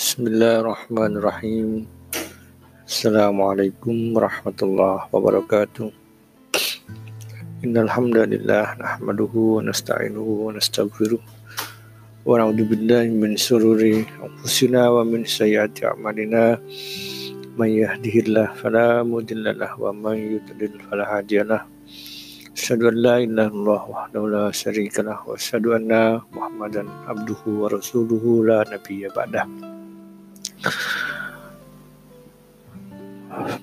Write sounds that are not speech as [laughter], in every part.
Bismillahirrahmanirrahim. Assalamualaikum warahmatullahi wabarakatuh. Innal hamdalillah nahmaduhu wa nasta'inuhu wa nastaghfiruh wa na'udzu billahi min shururi anfusina wa min sayyiati a'malina. May yahdihillahu fala mudhillalah wa may yudlil fala hadiyalah. Asyhadu an la ilaha illallah wahdahu la syarikalah wa asyhadu anna Muhammadan abduhu wa rasuluhu la nabiyya ba'dah.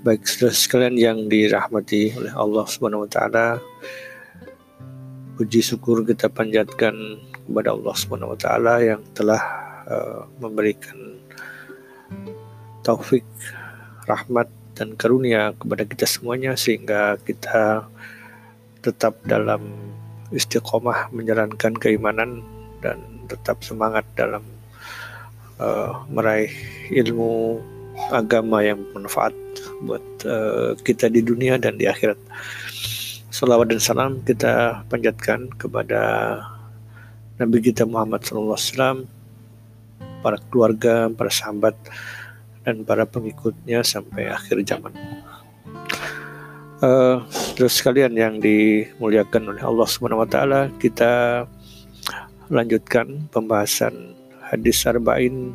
Baik saudara sekalian yang dirahmati oleh Allah Subhanahu wa. Puji syukur kita panjatkan kepada Allah Subhanahu wa yang telah uh, memberikan taufik, rahmat dan karunia kepada kita semuanya sehingga kita tetap dalam istiqomah menjalankan keimanan dan tetap semangat dalam uh, meraih ilmu agama yang bermanfaat buat uh, kita di dunia dan di akhirat. Salawat dan salam kita panjatkan kepada Nabi kita Muhammad SAW, para keluarga, para sahabat, dan para pengikutnya sampai akhir zaman. Uh, terus sekalian yang dimuliakan oleh Allah Subhanahu wa taala, kita lanjutkan pembahasan hadis arba'in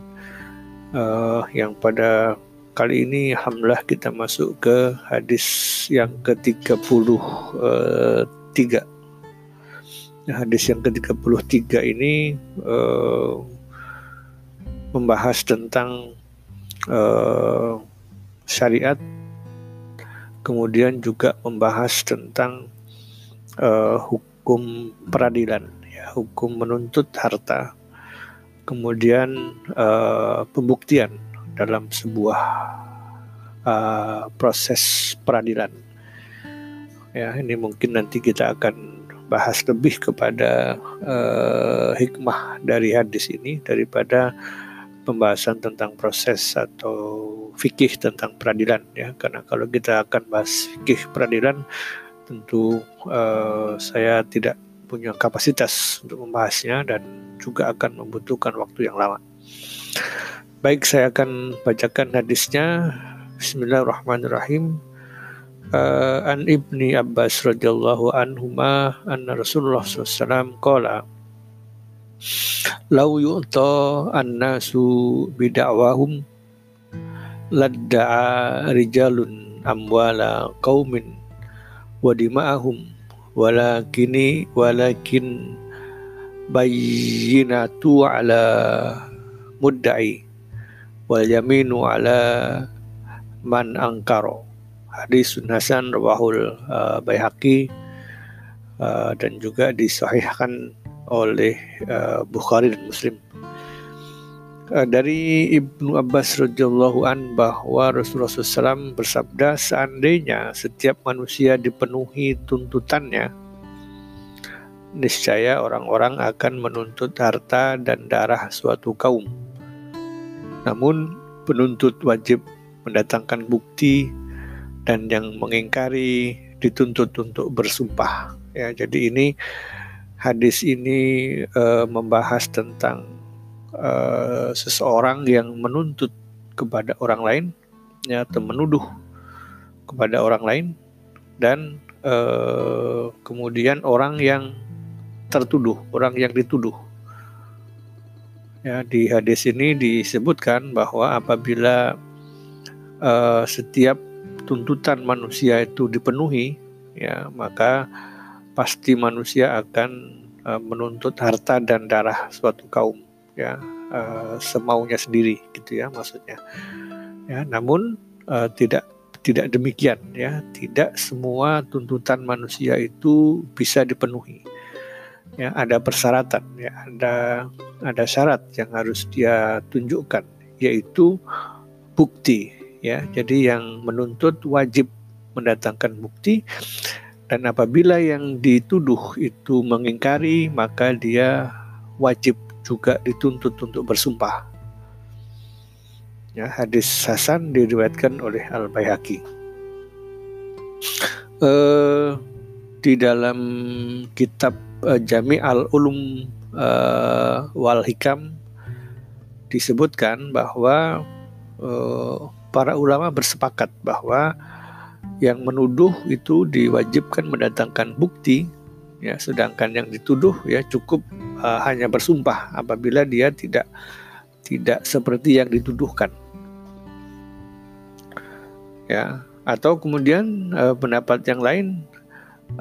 uh, yang pada kali ini alhamdulillah kita masuk ke hadis yang ke-33. Uh, hadis yang ke-33 ini uh, membahas tentang uh, syariat kemudian juga membahas tentang uh, hukum peradilan, ya, hukum menuntut harta, kemudian uh, pembuktian dalam sebuah uh, proses peradilan. Ya, ini mungkin nanti kita akan bahas lebih kepada uh, hikmah dari hadis ini daripada pembahasan tentang proses atau fikih tentang peradilan ya karena kalau kita akan bahas fikih peradilan tentu uh, saya tidak punya kapasitas untuk membahasnya dan juga akan membutuhkan waktu yang lama. Baik, saya akan bacakan hadisnya. Bismillahirrahmanirrahim. Uh, an ibni Abbas radhiyallahu anhuma anna Rasulullah SAW qala Lau yu'ta an-nasu bida'wahum ladda'a rijalun amwala qaumin wa dima'ahum walakini walakin bayyinatu ala mudda'i wal yaminu ala man angkaro hadis hasan rawahul uh, Baihaqi uh, dan juga disahihkan oleh uh, Bukhari dan Muslim dari Ibnu Abbas radhiyallahu an bahwa Rasulullah SAW bersabda seandainya setiap manusia dipenuhi tuntutannya niscaya orang-orang akan menuntut harta dan darah suatu kaum. Namun penuntut wajib mendatangkan bukti dan yang mengingkari dituntut untuk bersumpah. Ya jadi ini hadis ini uh, membahas tentang uh, seseorang yang menuntut kepada orang lain ya, atau menuduh kepada orang lain dan uh, kemudian orang yang tertuduh, orang yang dituduh. Ya, di hadis ini disebutkan bahwa apabila uh, setiap tuntutan manusia itu dipenuhi, ya maka pasti manusia akan uh, menuntut harta dan darah suatu kaum ya uh, semaunya sendiri gitu ya maksudnya. Ya namun uh, tidak tidak demikian ya. Tidak semua tuntutan manusia itu bisa dipenuhi. Ya ada persyaratan ya ada ada syarat yang harus dia tunjukkan yaitu bukti ya. Jadi yang menuntut wajib mendatangkan bukti dan apabila yang dituduh itu mengingkari maka dia wajib juga dituntut untuk bersumpah. Ya, hadis Hasan diriwayatkan oleh Al Baihaqi. Uh, di dalam kitab uh, Jami al Ulum uh, wal Hikam disebutkan bahwa para ulama bersepakat bahwa yang menuduh itu diwajibkan mendatangkan bukti ya sedangkan yang dituduh ya cukup uh, hanya bersumpah apabila dia tidak tidak seperti yang dituduhkan. Ya atau kemudian uh, pendapat yang lain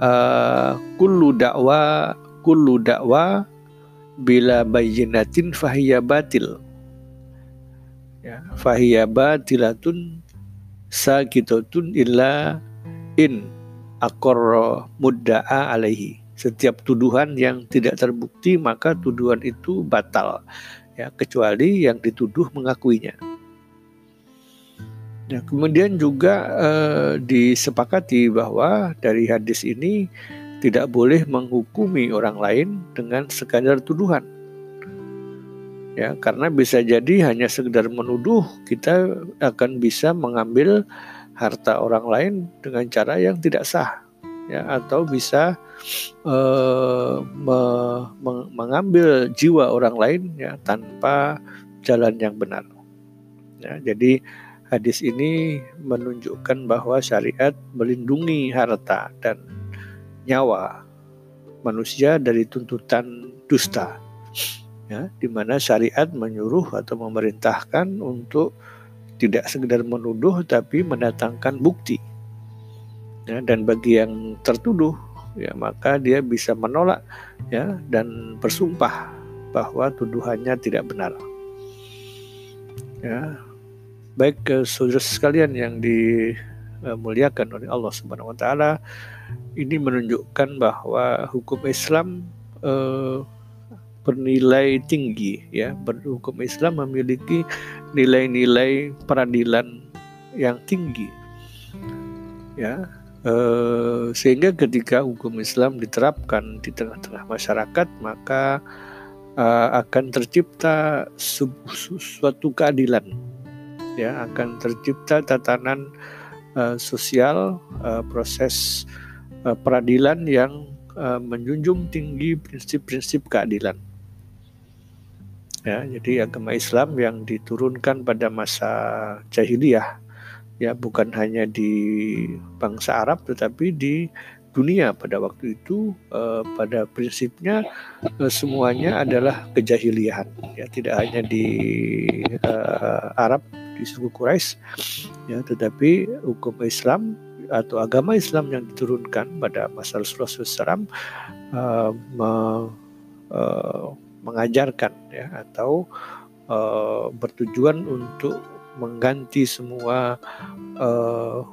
uh, kullu dakwa kullu dakwa bila bayyinatin fahiya batil. Ya fahiya batilatun sakitatun illa in akorro mudda'a alaihi setiap tuduhan yang tidak terbukti maka tuduhan itu batal ya kecuali yang dituduh mengakuinya Nah, kemudian juga eh, disepakati bahwa dari hadis ini tidak boleh menghukumi orang lain dengan sekadar tuduhan. Ya, karena bisa jadi hanya sekedar menuduh kita akan bisa mengambil harta orang lain dengan cara yang tidak sah. Ya, atau bisa me, me, mengambil jiwa orang lain ya tanpa jalan yang benar. Ya, jadi Hadis ini menunjukkan bahwa syariat melindungi harta dan nyawa manusia dari tuntutan dusta. Ya, di mana syariat menyuruh atau memerintahkan untuk tidak sekedar menuduh tapi mendatangkan bukti. Ya, dan bagi yang tertuduh ya maka dia bisa menolak ya dan bersumpah bahwa tuduhannya tidak benar. Ya, Baik ke saudara sekalian yang dimuliakan oleh Allah Subhanahu wa taala, ini menunjukkan bahwa hukum Islam eh, bernilai tinggi ya. Hukum Islam memiliki nilai-nilai peradilan yang tinggi. Ya, eh, sehingga ketika hukum Islam diterapkan di tengah-tengah masyarakat maka uh, akan tercipta suatu keadilan ya akan tercipta tatanan uh, sosial proses peradilan yang menjunjung tinggi prinsip-prinsip keadilan. Ya, jadi agama Islam yang diturunkan pada masa jahiliyah ya bukan hanya di bangsa Arab tetapi di dunia pada waktu itu uh, pada prinsipnya uh, semuanya adalah kejahiliahan. Ya tidak hanya di uh, Arab di suku Quraisy ya tetapi hukum Islam atau agama Islam yang diturunkan pada masa Rasulullah SAW uh, me, uh, mengajarkan ya atau uh, bertujuan untuk mengganti semua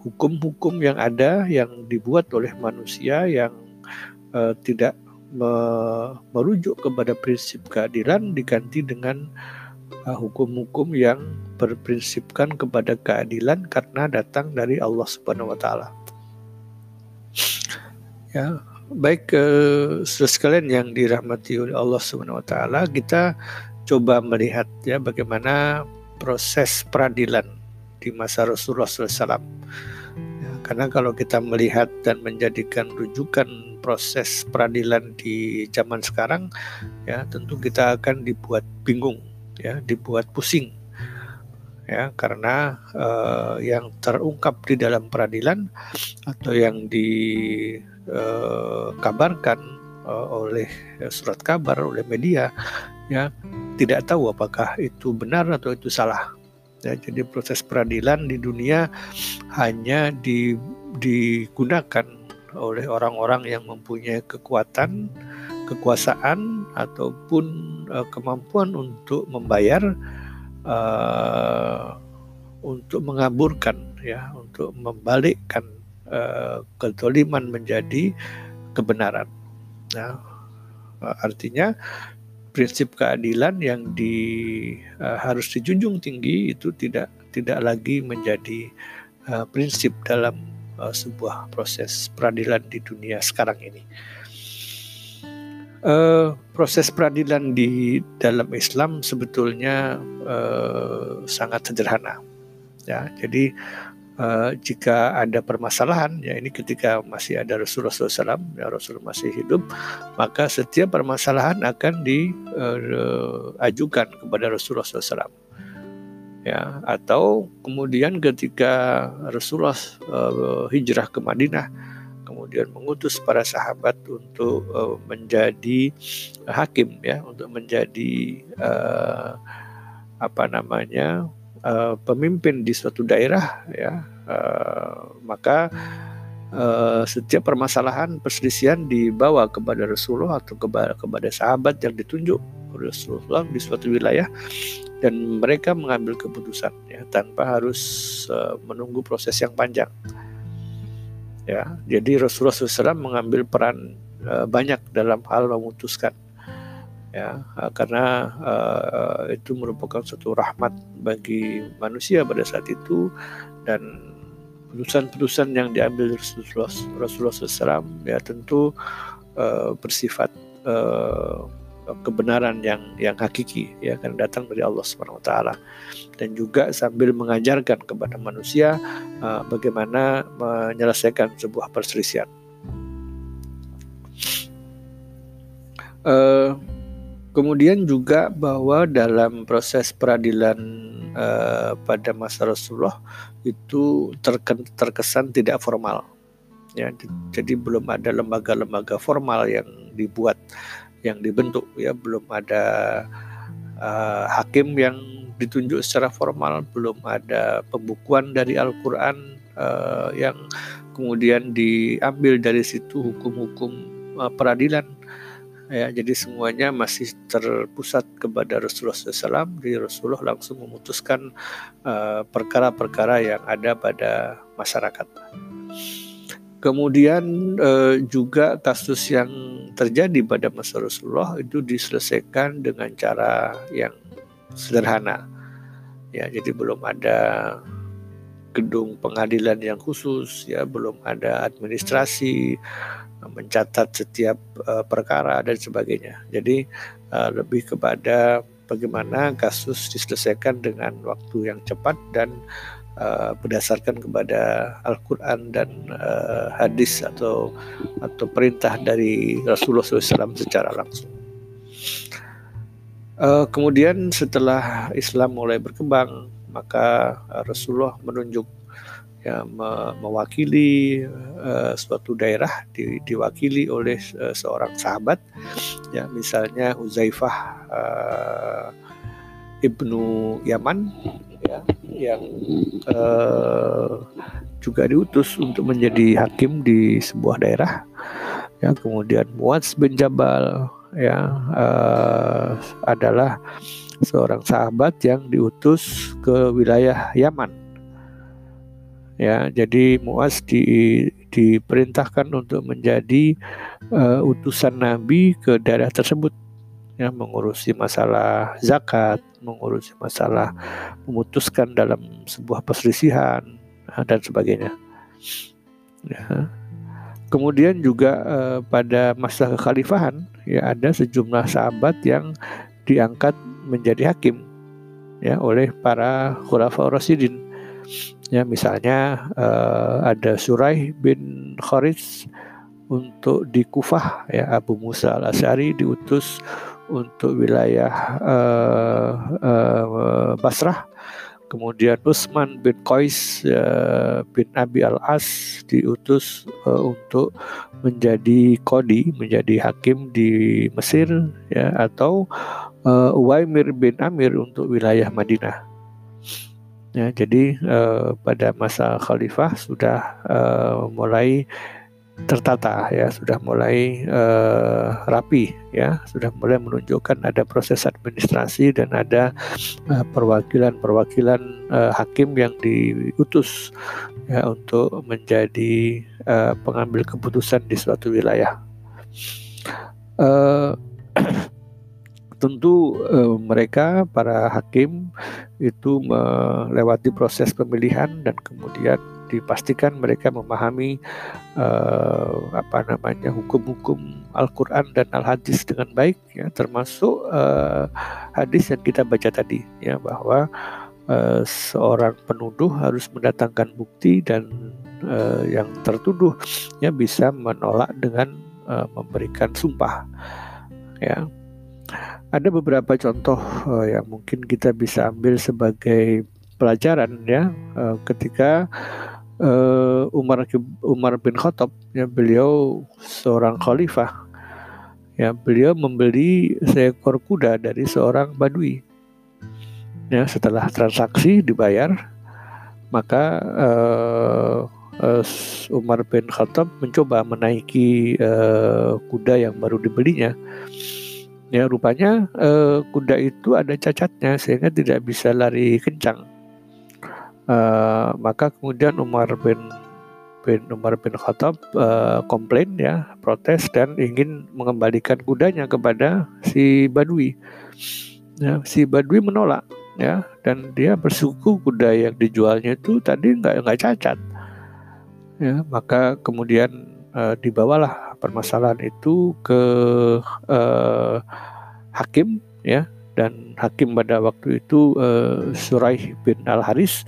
hukum-hukum uh, yang ada yang dibuat oleh manusia yang uh, tidak me merujuk kepada prinsip keadilan diganti dengan hukum-hukum yang berprinsipkan kepada keadilan karena datang dari Allah Subhanahu wa taala. Ya, baik eh, sekalian yang dirahmati oleh Allah Subhanahu wa taala, kita coba melihat ya bagaimana proses peradilan di masa Rasulullah SAW. Ya, karena kalau kita melihat dan menjadikan rujukan proses peradilan di zaman sekarang, ya tentu kita akan dibuat bingung, ya dibuat pusing ya karena uh, yang terungkap di dalam peradilan atau yang dikabarkan uh, uh, oleh surat kabar oleh media ya tidak tahu apakah itu benar atau itu salah ya jadi proses peradilan di dunia hanya di, digunakan oleh orang-orang yang mempunyai kekuatan kekuasaan ataupun uh, kemampuan untuk membayar uh, untuk mengaburkan ya untuk membalikkan uh, kezaliman menjadi kebenaran. Nah, artinya prinsip keadilan yang di uh, harus dijunjung tinggi itu tidak tidak lagi menjadi uh, prinsip dalam uh, sebuah proses peradilan di dunia sekarang ini. Uh, proses peradilan di dalam Islam sebetulnya uh, sangat sederhana. Ya, jadi uh, jika ada permasalahan ya ini ketika masih ada Rasulullah SAW ya Rasul masih hidup maka setiap permasalahan akan diajukan uh, kepada Rasulullah SAW ya atau kemudian ketika Rasulullah uh, hijrah ke Madinah kemudian mengutus para sahabat untuk uh, menjadi hakim ya untuk menjadi uh, apa namanya uh, pemimpin di suatu daerah ya uh, maka uh, setiap permasalahan perselisihan dibawa kepada Rasulullah atau kepada kepada sahabat yang ditunjuk Rasulullah di suatu wilayah dan mereka mengambil keputusan ya tanpa harus uh, menunggu proses yang panjang. Ya jadi Rasulullah SAW mengambil peran uh, banyak dalam hal memutuskan ya eh, karena uh, itu merupakan suatu rahmat bagi manusia pada saat itu dan putusan-putusan yang diambil Rasulullah, Rasulullah SAW ya tentu uh, bersifat uh, kebenaran yang yang hakiki ya kan datang dari Allah Subhanahu taala dan juga sambil mengajarkan kepada manusia uh, bagaimana menyelesaikan sebuah perselisihan. Uh, Kemudian juga bahwa dalam proses peradilan uh, pada masa Rasulullah itu terkesan tidak formal. Ya, jadi belum ada lembaga-lembaga formal yang dibuat, yang dibentuk. Ya, belum ada uh, hakim yang ditunjuk secara formal, belum ada pembukuan dari Al-Quran uh, yang kemudian diambil dari situ hukum-hukum uh, peradilan ya jadi semuanya masih terpusat kepada Rasulullah SAW jadi Rasulullah langsung memutuskan eh, perkara-perkara uh, yang ada pada masyarakat. Kemudian uh, juga kasus yang terjadi pada masa Rasulullah itu diselesaikan dengan cara yang sederhana. Ya jadi belum ada gedung pengadilan yang khusus ya belum ada administrasi mencatat setiap uh, perkara dan sebagainya. Jadi uh, lebih kepada bagaimana kasus diselesaikan dengan waktu yang cepat dan uh, berdasarkan kepada Al-Quran dan uh, hadis atau atau perintah dari Rasulullah SAW secara langsung. Uh, kemudian setelah Islam mulai berkembang, maka Rasulullah menunjuk ya me mewakili uh, suatu daerah di, diwakili oleh uh, seorang sahabat. Ya misalnya Uzaifah uh, ibnu Yaman ya yang uh, juga diutus untuk menjadi hakim di sebuah daerah. Ya kemudian Muaz bin Jabal ya uh, adalah seorang sahabat yang diutus ke wilayah Yaman ya jadi Muaz di, diperintahkan untuk menjadi uh, utusan Nabi ke daerah tersebut. Ya mengurusi masalah zakat mengurusi masalah memutuskan dalam sebuah perselisihan uh, dan sebagainya. Ya. kemudian juga uh, pada masa kekhalifahan ya ada sejumlah sahabat yang diangkat menjadi hakim ya oleh para khulafaur rasyidin Ya, misalnya uh, ada Suraih bin Kharis untuk di Kufah ya Abu Musa al Asyari diutus untuk wilayah uh, uh, Basrah. Kemudian Utsman bin Qais uh, bin Abi al-As diutus uh, untuk menjadi kodi, menjadi hakim di Mesir ya atau uh, bin Amir untuk wilayah Madinah. Ya, jadi uh, pada masa khalifah sudah uh, mulai tertata ya, sudah mulai uh, rapi ya, sudah mulai menunjukkan ada proses administrasi dan ada perwakilan-perwakilan uh, hakim yang diutus ya untuk menjadi uh, pengambil keputusan di suatu wilayah. Uh, [clears throat] tentu uh, mereka para hakim itu melewati proses pemilihan dan kemudian dipastikan mereka memahami uh, apa namanya hukum-hukum Al-Qur'an dan Al-Hadis dengan baik ya. Termasuk uh, hadis yang kita baca tadi ya bahwa uh, seorang penuduh harus mendatangkan bukti dan uh, yang tertuduh ya bisa menolak dengan uh, memberikan sumpah ya ada beberapa contoh uh, yang mungkin kita bisa ambil sebagai pelajaran ya. Uh, ketika uh, Umar Umar bin Khattab ya beliau seorang khalifah ya beliau membeli seekor kuda dari seorang badui. Ya setelah transaksi dibayar maka uh, Umar bin Khattab mencoba menaiki uh, kuda yang baru dibelinya Ya rupanya uh, kuda itu ada cacatnya sehingga tidak bisa lari kencang. Uh, maka kemudian Umar bin bin Umar bin Khattab uh, komplain ya protes dan ingin mengembalikan kudanya kepada si Badui. Ya, si Badui menolak ya dan dia bersuku kuda yang dijualnya itu tadi nggak nggak cacat. Ya, maka kemudian uh, dibawalah permasalahan itu ke uh, hakim ya. Dan hakim pada waktu itu uh, Suraih bin Al Haris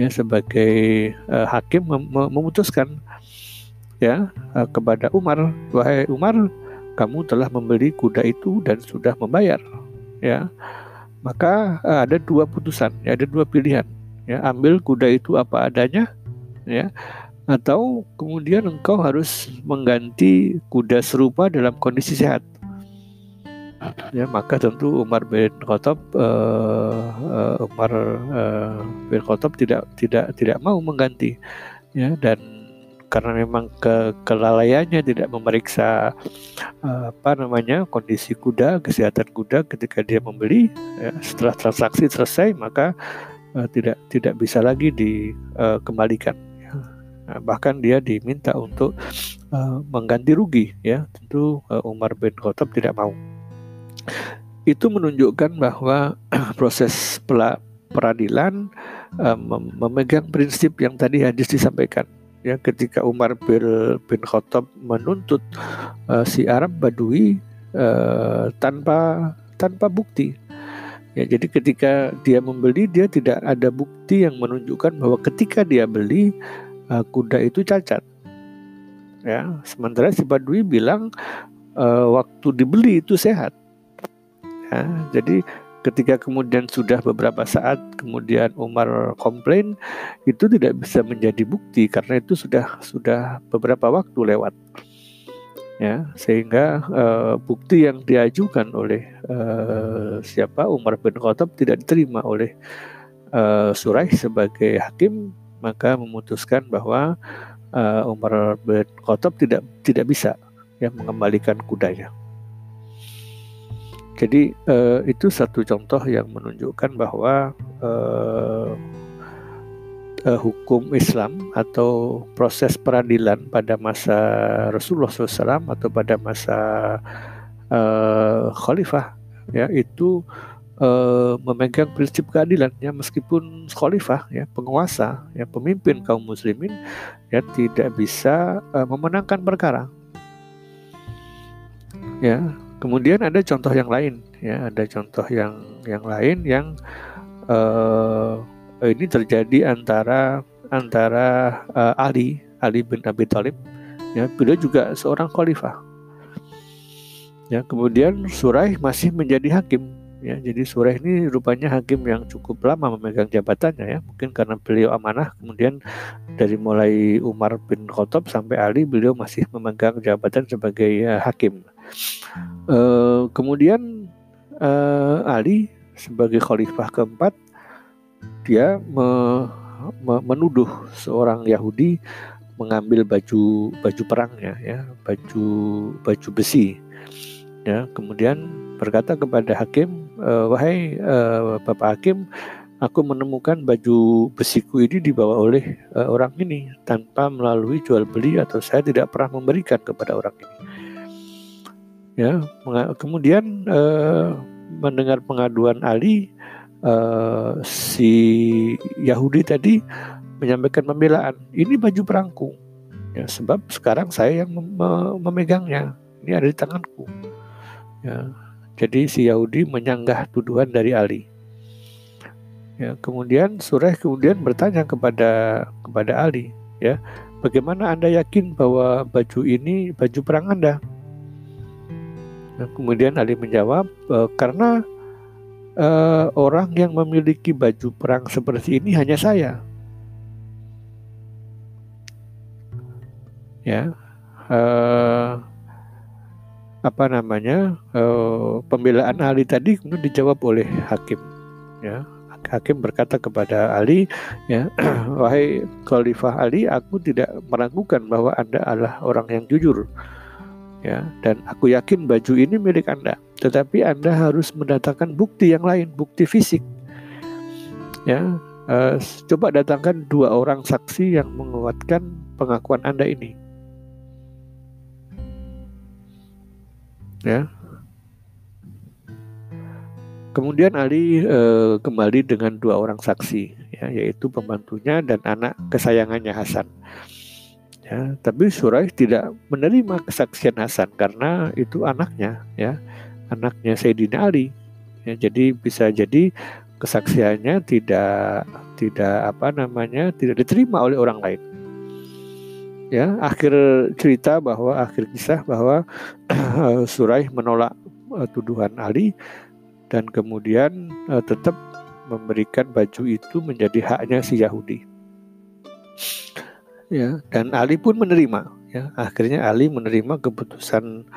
ya sebagai uh, hakim mem memutuskan ya uh, kepada Umar wahai Umar kamu telah membeli kuda itu dan sudah membayar ya. Maka uh, ada dua putusan ya ada dua pilihan ya ambil kuda itu apa adanya ya atau kemudian engkau harus mengganti kuda serupa dalam kondisi sehat. Ya, maka tentu Umar bin Khattab uh, uh, Umar uh, bin Khattab tidak tidak tidak mau mengganti ya dan karena memang ke kelalaiannya tidak memeriksa uh, apa namanya kondisi kuda kesehatan kuda ketika dia membeli ya, setelah transaksi selesai maka uh, tidak tidak bisa lagi dikembalikan Nah, bahkan dia diminta untuk uh, mengganti rugi ya. Tentu uh, Umar bin Khattab tidak mau. Itu menunjukkan bahwa [clears throat] proses peradilan uh, memegang prinsip yang tadi hadis disampaikan ya. Ketika Umar bin, bin Khattab menuntut uh, si Arab Badui uh, tanpa tanpa bukti. Ya, jadi ketika dia membeli dia tidak ada bukti yang menunjukkan bahwa ketika dia beli uh, kuda itu cacat. Ya, sementara si Badui bilang uh, waktu dibeli itu sehat. Ya, jadi ketika kemudian sudah beberapa saat kemudian Umar komplain itu tidak bisa menjadi bukti karena itu sudah sudah beberapa waktu lewat ya sehingga uh, bukti yang diajukan oleh uh, siapa Umar bin Khattab tidak diterima oleh uh, Suraih sebagai hakim maka memutuskan bahwa uh, Umar bin Khattab tidak tidak bisa ya mengembalikan kudanya. Jadi uh, itu satu contoh yang menunjukkan bahwa uh, uh, hukum Islam atau proses peradilan pada masa Rasulullah SAW atau pada masa uh, Khalifah ya itu memegang prinsip keadilan ya meskipun khalifah ya penguasa ya pemimpin kaum muslimin ya tidak bisa uh, memenangkan perkara. Ya kemudian ada contoh yang lain ya ada contoh yang yang lain yang uh, ini terjadi antara antara uh, Ali Ali bin Abi Thalib ya beliau juga seorang khalifah. Ya kemudian Suraih masih menjadi hakim ya jadi Surah ini rupanya hakim yang cukup lama memegang jabatannya ya. Mungkin karena beliau amanah kemudian dari mulai Umar bin Khattab sampai Ali beliau masih memegang jabatan sebagai ya, hakim. E, kemudian e, Ali sebagai khalifah keempat dia me, me, menuduh seorang Yahudi mengambil baju baju perangnya ya baju baju besi ya kemudian berkata kepada hakim uh, wahai uh, Bapak Hakim, aku menemukan baju besiku ini dibawa oleh uh, orang ini tanpa melalui jual beli atau saya tidak pernah memberikan kepada orang ini. Ya, kemudian uh, mendengar pengaduan Ali, uh, si Yahudi tadi menyampaikan pembelaan. Ini baju perangku, ya sebab sekarang saya yang mem memegangnya. Ini ada di tanganku. Ya, jadi si Yahudi menyanggah tuduhan dari Ali. Ya, kemudian Surah kemudian bertanya kepada kepada Ali, ya, bagaimana anda yakin bahwa baju ini baju perang anda? Nah, kemudian Ali menjawab, e, karena e, orang yang memiliki baju perang seperti ini hanya saya. Ya, e, apa namanya e, pembelaan Ali tadi kemudian dijawab oleh hakim. Ya, hakim berkata kepada Ali, ya, [clears throat] wahai Khalifah Ali, aku tidak meragukan bahwa anda adalah orang yang jujur, ya, dan aku yakin baju ini milik anda. Tetapi anda harus mendatangkan bukti yang lain, bukti fisik, ya. Uh, coba datangkan dua orang saksi yang menguatkan pengakuan anda ini. Ya, Kemudian Ali e, kembali dengan dua orang saksi, ya, yaitu pembantunya dan anak kesayangannya Hasan. Ya, tapi Suraih tidak menerima kesaksian Hasan karena itu anaknya, ya, anaknya Sayyidina Ali. Ya, jadi bisa jadi kesaksiannya tidak tidak apa namanya tidak diterima oleh orang lain. Ya, akhir cerita bahwa akhir kisah bahwa [clears throat] Suraih menolak uh, tuduhan Ali dan kemudian uh, tetap memberikan baju itu menjadi haknya si Yahudi. Ya, dan Ali pun menerima. Ya, akhirnya Ali menerima keputusan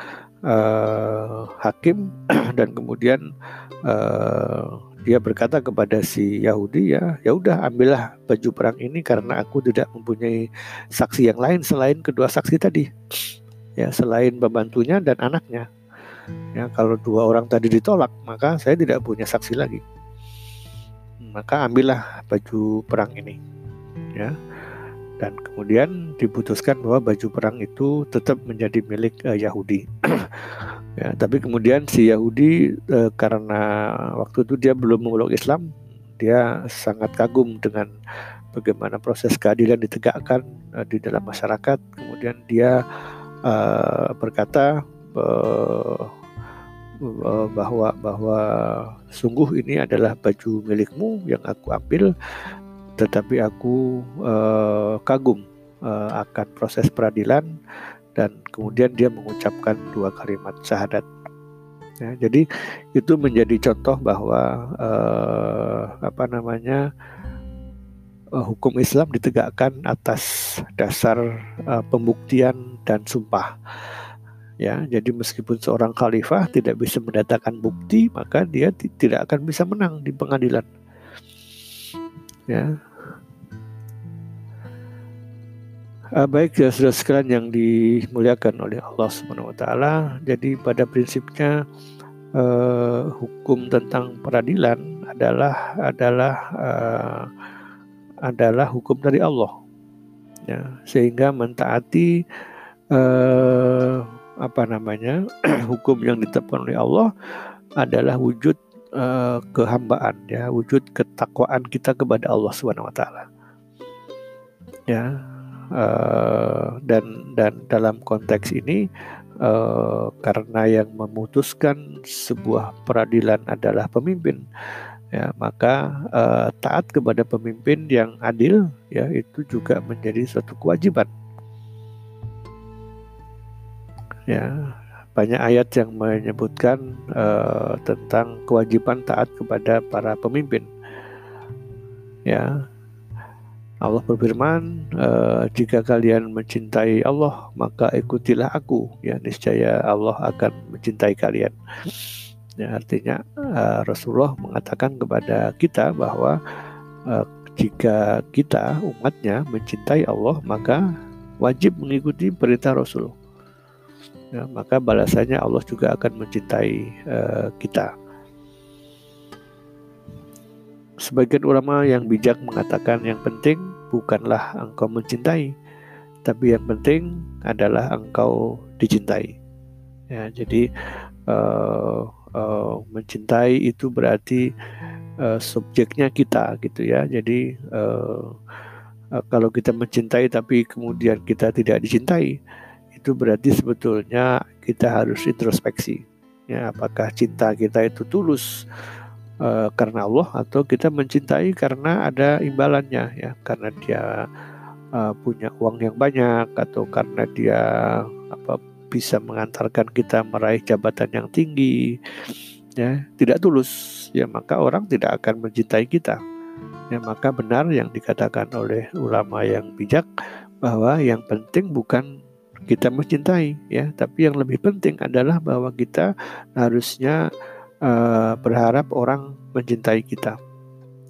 uh, hakim [clears throat] dan kemudian uh, dia berkata kepada si Yahudi ya ya udah ambillah baju perang ini karena aku tidak mempunyai saksi yang lain selain kedua saksi tadi ya selain pembantunya dan anaknya Ya, kalau dua orang tadi ditolak, maka saya tidak punya saksi lagi. Maka ambillah baju perang ini. Ya. Dan kemudian diputuskan bahwa baju perang itu tetap menjadi milik uh, Yahudi. [clears throat] ya, tapi kemudian si Yahudi uh, karena waktu itu dia belum memeluk Islam, dia sangat kagum dengan bagaimana proses keadilan ditegakkan uh, di dalam masyarakat. Kemudian dia uh, berkata uh, bahwa bahwa sungguh ini adalah baju milikmu yang aku ambil tetapi aku uh, kagum uh, akan proses peradilan dan kemudian dia mengucapkan dua kalimat syahadat. Ya, jadi itu menjadi contoh bahwa uh, apa namanya uh, hukum Islam ditegakkan atas dasar uh, pembuktian dan sumpah. Ya jadi meskipun seorang khalifah tidak bisa mendatangkan bukti maka dia tidak akan bisa menang di pengadilan ya. Uh, baik ya sudah sekalian yang dimuliakan oleh Allah Subhanahu Wa Taala. Jadi pada prinsipnya uh, hukum tentang peradilan adalah adalah uh, adalah hukum dari Allah. Ya sehingga mentaati uh, apa namanya [clears throat] hukum yang ditetapkan oleh Allah adalah wujud uh, kehambaan ya wujud ketakwaan kita kepada Allah Subhanahu wa taala. Ya uh, dan dan dalam konteks ini uh, karena yang memutuskan sebuah peradilan adalah pemimpin ya maka uh, taat kepada pemimpin yang adil ya itu juga menjadi suatu kewajiban. Ya banyak ayat yang menyebutkan uh, tentang kewajiban taat kepada para pemimpin. Ya. Allah berfirman uh, jika kalian mencintai Allah maka ikutilah aku. Ya niscaya Allah akan mencintai kalian. Ya artinya uh, Rasulullah mengatakan kepada kita bahwa uh, jika kita umatnya mencintai Allah maka wajib mengikuti perintah Rasulullah ya, maka balasannya Allah juga akan mencintai uh, kita. Sebagian ulama yang bijak mengatakan yang penting bukanlah engkau mencintai, tapi yang penting adalah engkau dicintai. Ya, jadi uh, uh, mencintai itu berarti uh, subjeknya kita gitu ya. Jadi uh, uh, kalau kita mencintai tapi kemudian kita tidak dicintai, itu berarti sebetulnya kita harus introspeksi. Ya apakah cinta kita itu tulus uh, karena Allah atau kita mencintai karena ada imbalannya ya. Karena dia uh, punya uang yang banyak atau karena dia apa bisa mengantarkan kita meraih jabatan yang tinggi ya. Tidak tulus ya maka orang tidak akan mencintai kita. Ya maka benar yang dikatakan oleh ulama yang bijak bahwa yang penting bukan kita mencintai ya. Tapi yang lebih penting adalah bahwa kita harusnya uh, berharap orang mencintai kita.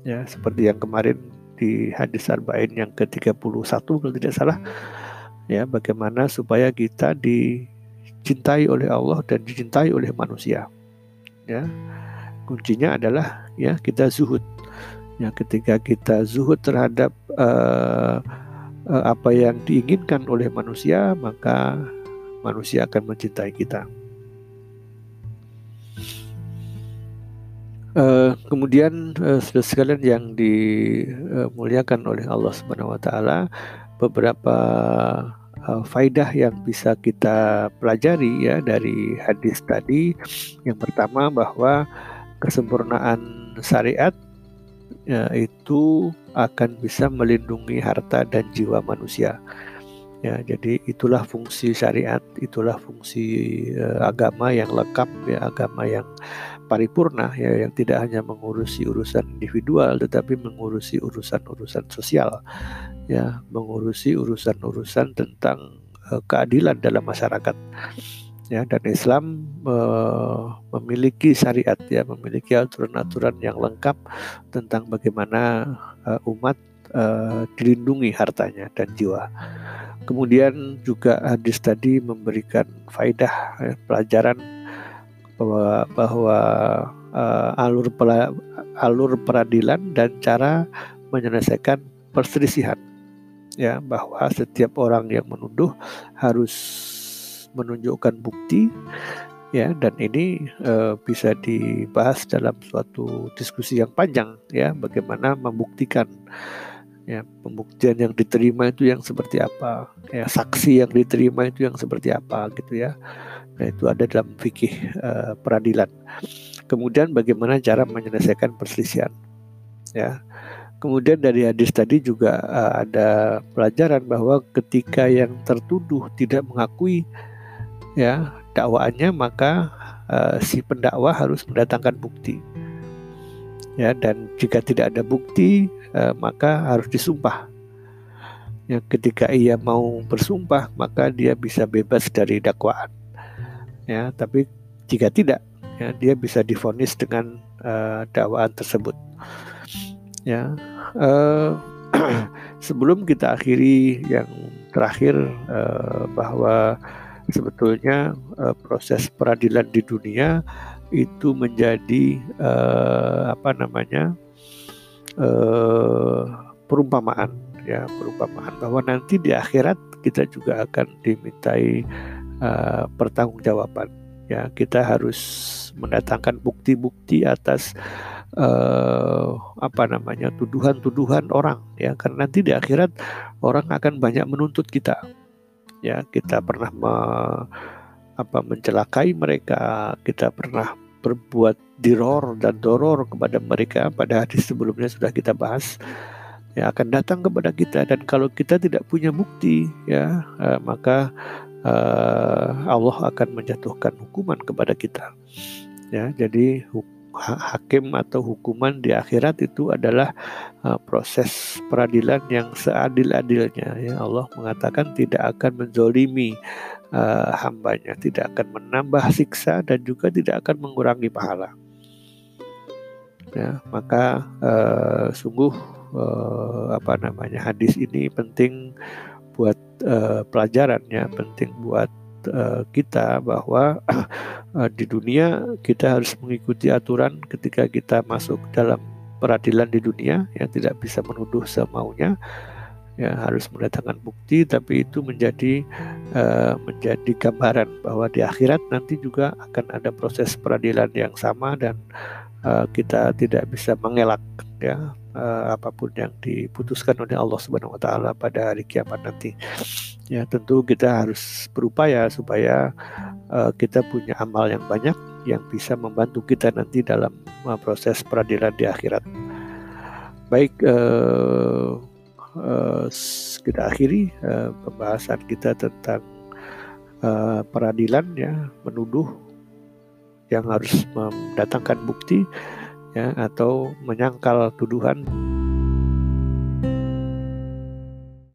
Ya seperti yang kemarin di hadis arba'in yang ke-31 kalau tidak salah. Ya bagaimana supaya kita dicintai oleh Allah dan dicintai oleh manusia. Ya kuncinya adalah ya kita zuhud. Ya ketika kita zuhud terhadap uh, apa yang diinginkan oleh manusia maka manusia akan mencintai kita Uh, kemudian uh, sekalian yang dimuliakan oleh Allah Subhanahu wa taala beberapa faidah yang bisa kita pelajari ya dari hadis tadi. Yang pertama bahwa kesempurnaan syariat ya, itu akan bisa melindungi harta dan jiwa manusia. Ya, jadi itulah fungsi syariat, itulah fungsi uh, agama yang lengkap ya, agama yang paripurna ya yang tidak hanya mengurusi urusan individual tetapi mengurusi urusan-urusan sosial ya mengurusi urusan-urusan tentang uh, keadilan dalam masyarakat ya dan Islam uh, memiliki syariat ya memiliki aturan-aturan yang lengkap tentang bagaimana uh, umat uh, dilindungi hartanya dan jiwa. Kemudian juga hadis tadi memberikan faidah ya, pelajaran bahwa bahwa uh, alur pela, alur peradilan dan cara menyelesaikan perselisihan ya bahwa setiap orang yang menuduh harus menunjukkan bukti ya dan ini uh, bisa dibahas dalam suatu diskusi yang panjang ya bagaimana membuktikan ya pembuktian yang diterima itu yang seperti apa ya saksi yang diterima itu yang seperti apa gitu ya Nah, itu ada dalam fikih uh, peradilan. Kemudian bagaimana cara menyelesaikan perselisihan. Ya. Kemudian dari hadis tadi juga uh, ada pelajaran bahwa ketika yang tertuduh tidak mengakui ya dakwaannya maka uh, si pendakwa harus mendatangkan bukti. Ya, dan jika tidak ada bukti uh, maka harus disumpah. Ya, ketika ia mau bersumpah maka dia bisa bebas dari dakwaan ya tapi jika tidak ya dia bisa difonis dengan uh, dakwaan tersebut ya uh, [clears throat] sebelum kita akhiri yang terakhir uh, bahwa sebetulnya uh, proses peradilan di dunia itu menjadi uh, apa namanya uh, perumpamaan ya perumpamaan bahwa nanti di akhirat kita juga akan dimintai uh, pertanggungjawaban. Ya, kita harus mendatangkan bukti-bukti atas uh, apa namanya tuduhan-tuduhan orang ya karena nanti di akhirat orang akan banyak menuntut kita ya kita pernah me, apa mencelakai mereka kita pernah berbuat diror dan doror kepada mereka pada hadis sebelumnya sudah kita bahas ya akan datang kepada kita dan kalau kita tidak punya bukti ya uh, maka uh, Allah akan menjatuhkan hukuman kepada kita. Ya, jadi hakim atau hukuman di akhirat itu adalah uh, proses peradilan yang seadil-adilnya. Ya, Allah mengatakan tidak akan menzolimi uh, hambanya, tidak akan menambah siksa dan juga tidak akan mengurangi pahala. Ya, maka uh, sungguh uh, apa namanya hadis ini penting buat uh, pelajaran ya penting buat uh, kita bahwa uh, [clears throat] di dunia kita harus mengikuti aturan ketika kita masuk dalam peradilan di dunia ya tidak bisa menuduh semaunya ya harus mendatangkan bukti tapi itu menjadi uh, menjadi gambaran bahwa di akhirat nanti juga akan ada proses peradilan yang sama dan uh, kita tidak bisa mengelak ya uh, apa pun yang diputuskan oleh Allah Subhanahu wa taala pada hari kiamat nanti. Ya, tentu kita harus berupaya supaya uh, kita punya amal yang banyak yang bisa membantu kita nanti dalam uh, proses peradilan di akhirat. Baik, uh, uh, kita akhiri uh, pembahasan kita tentang uh, peradilan ya, menuduh yang harus mendatangkan bukti ya atau menyangkal tuduhan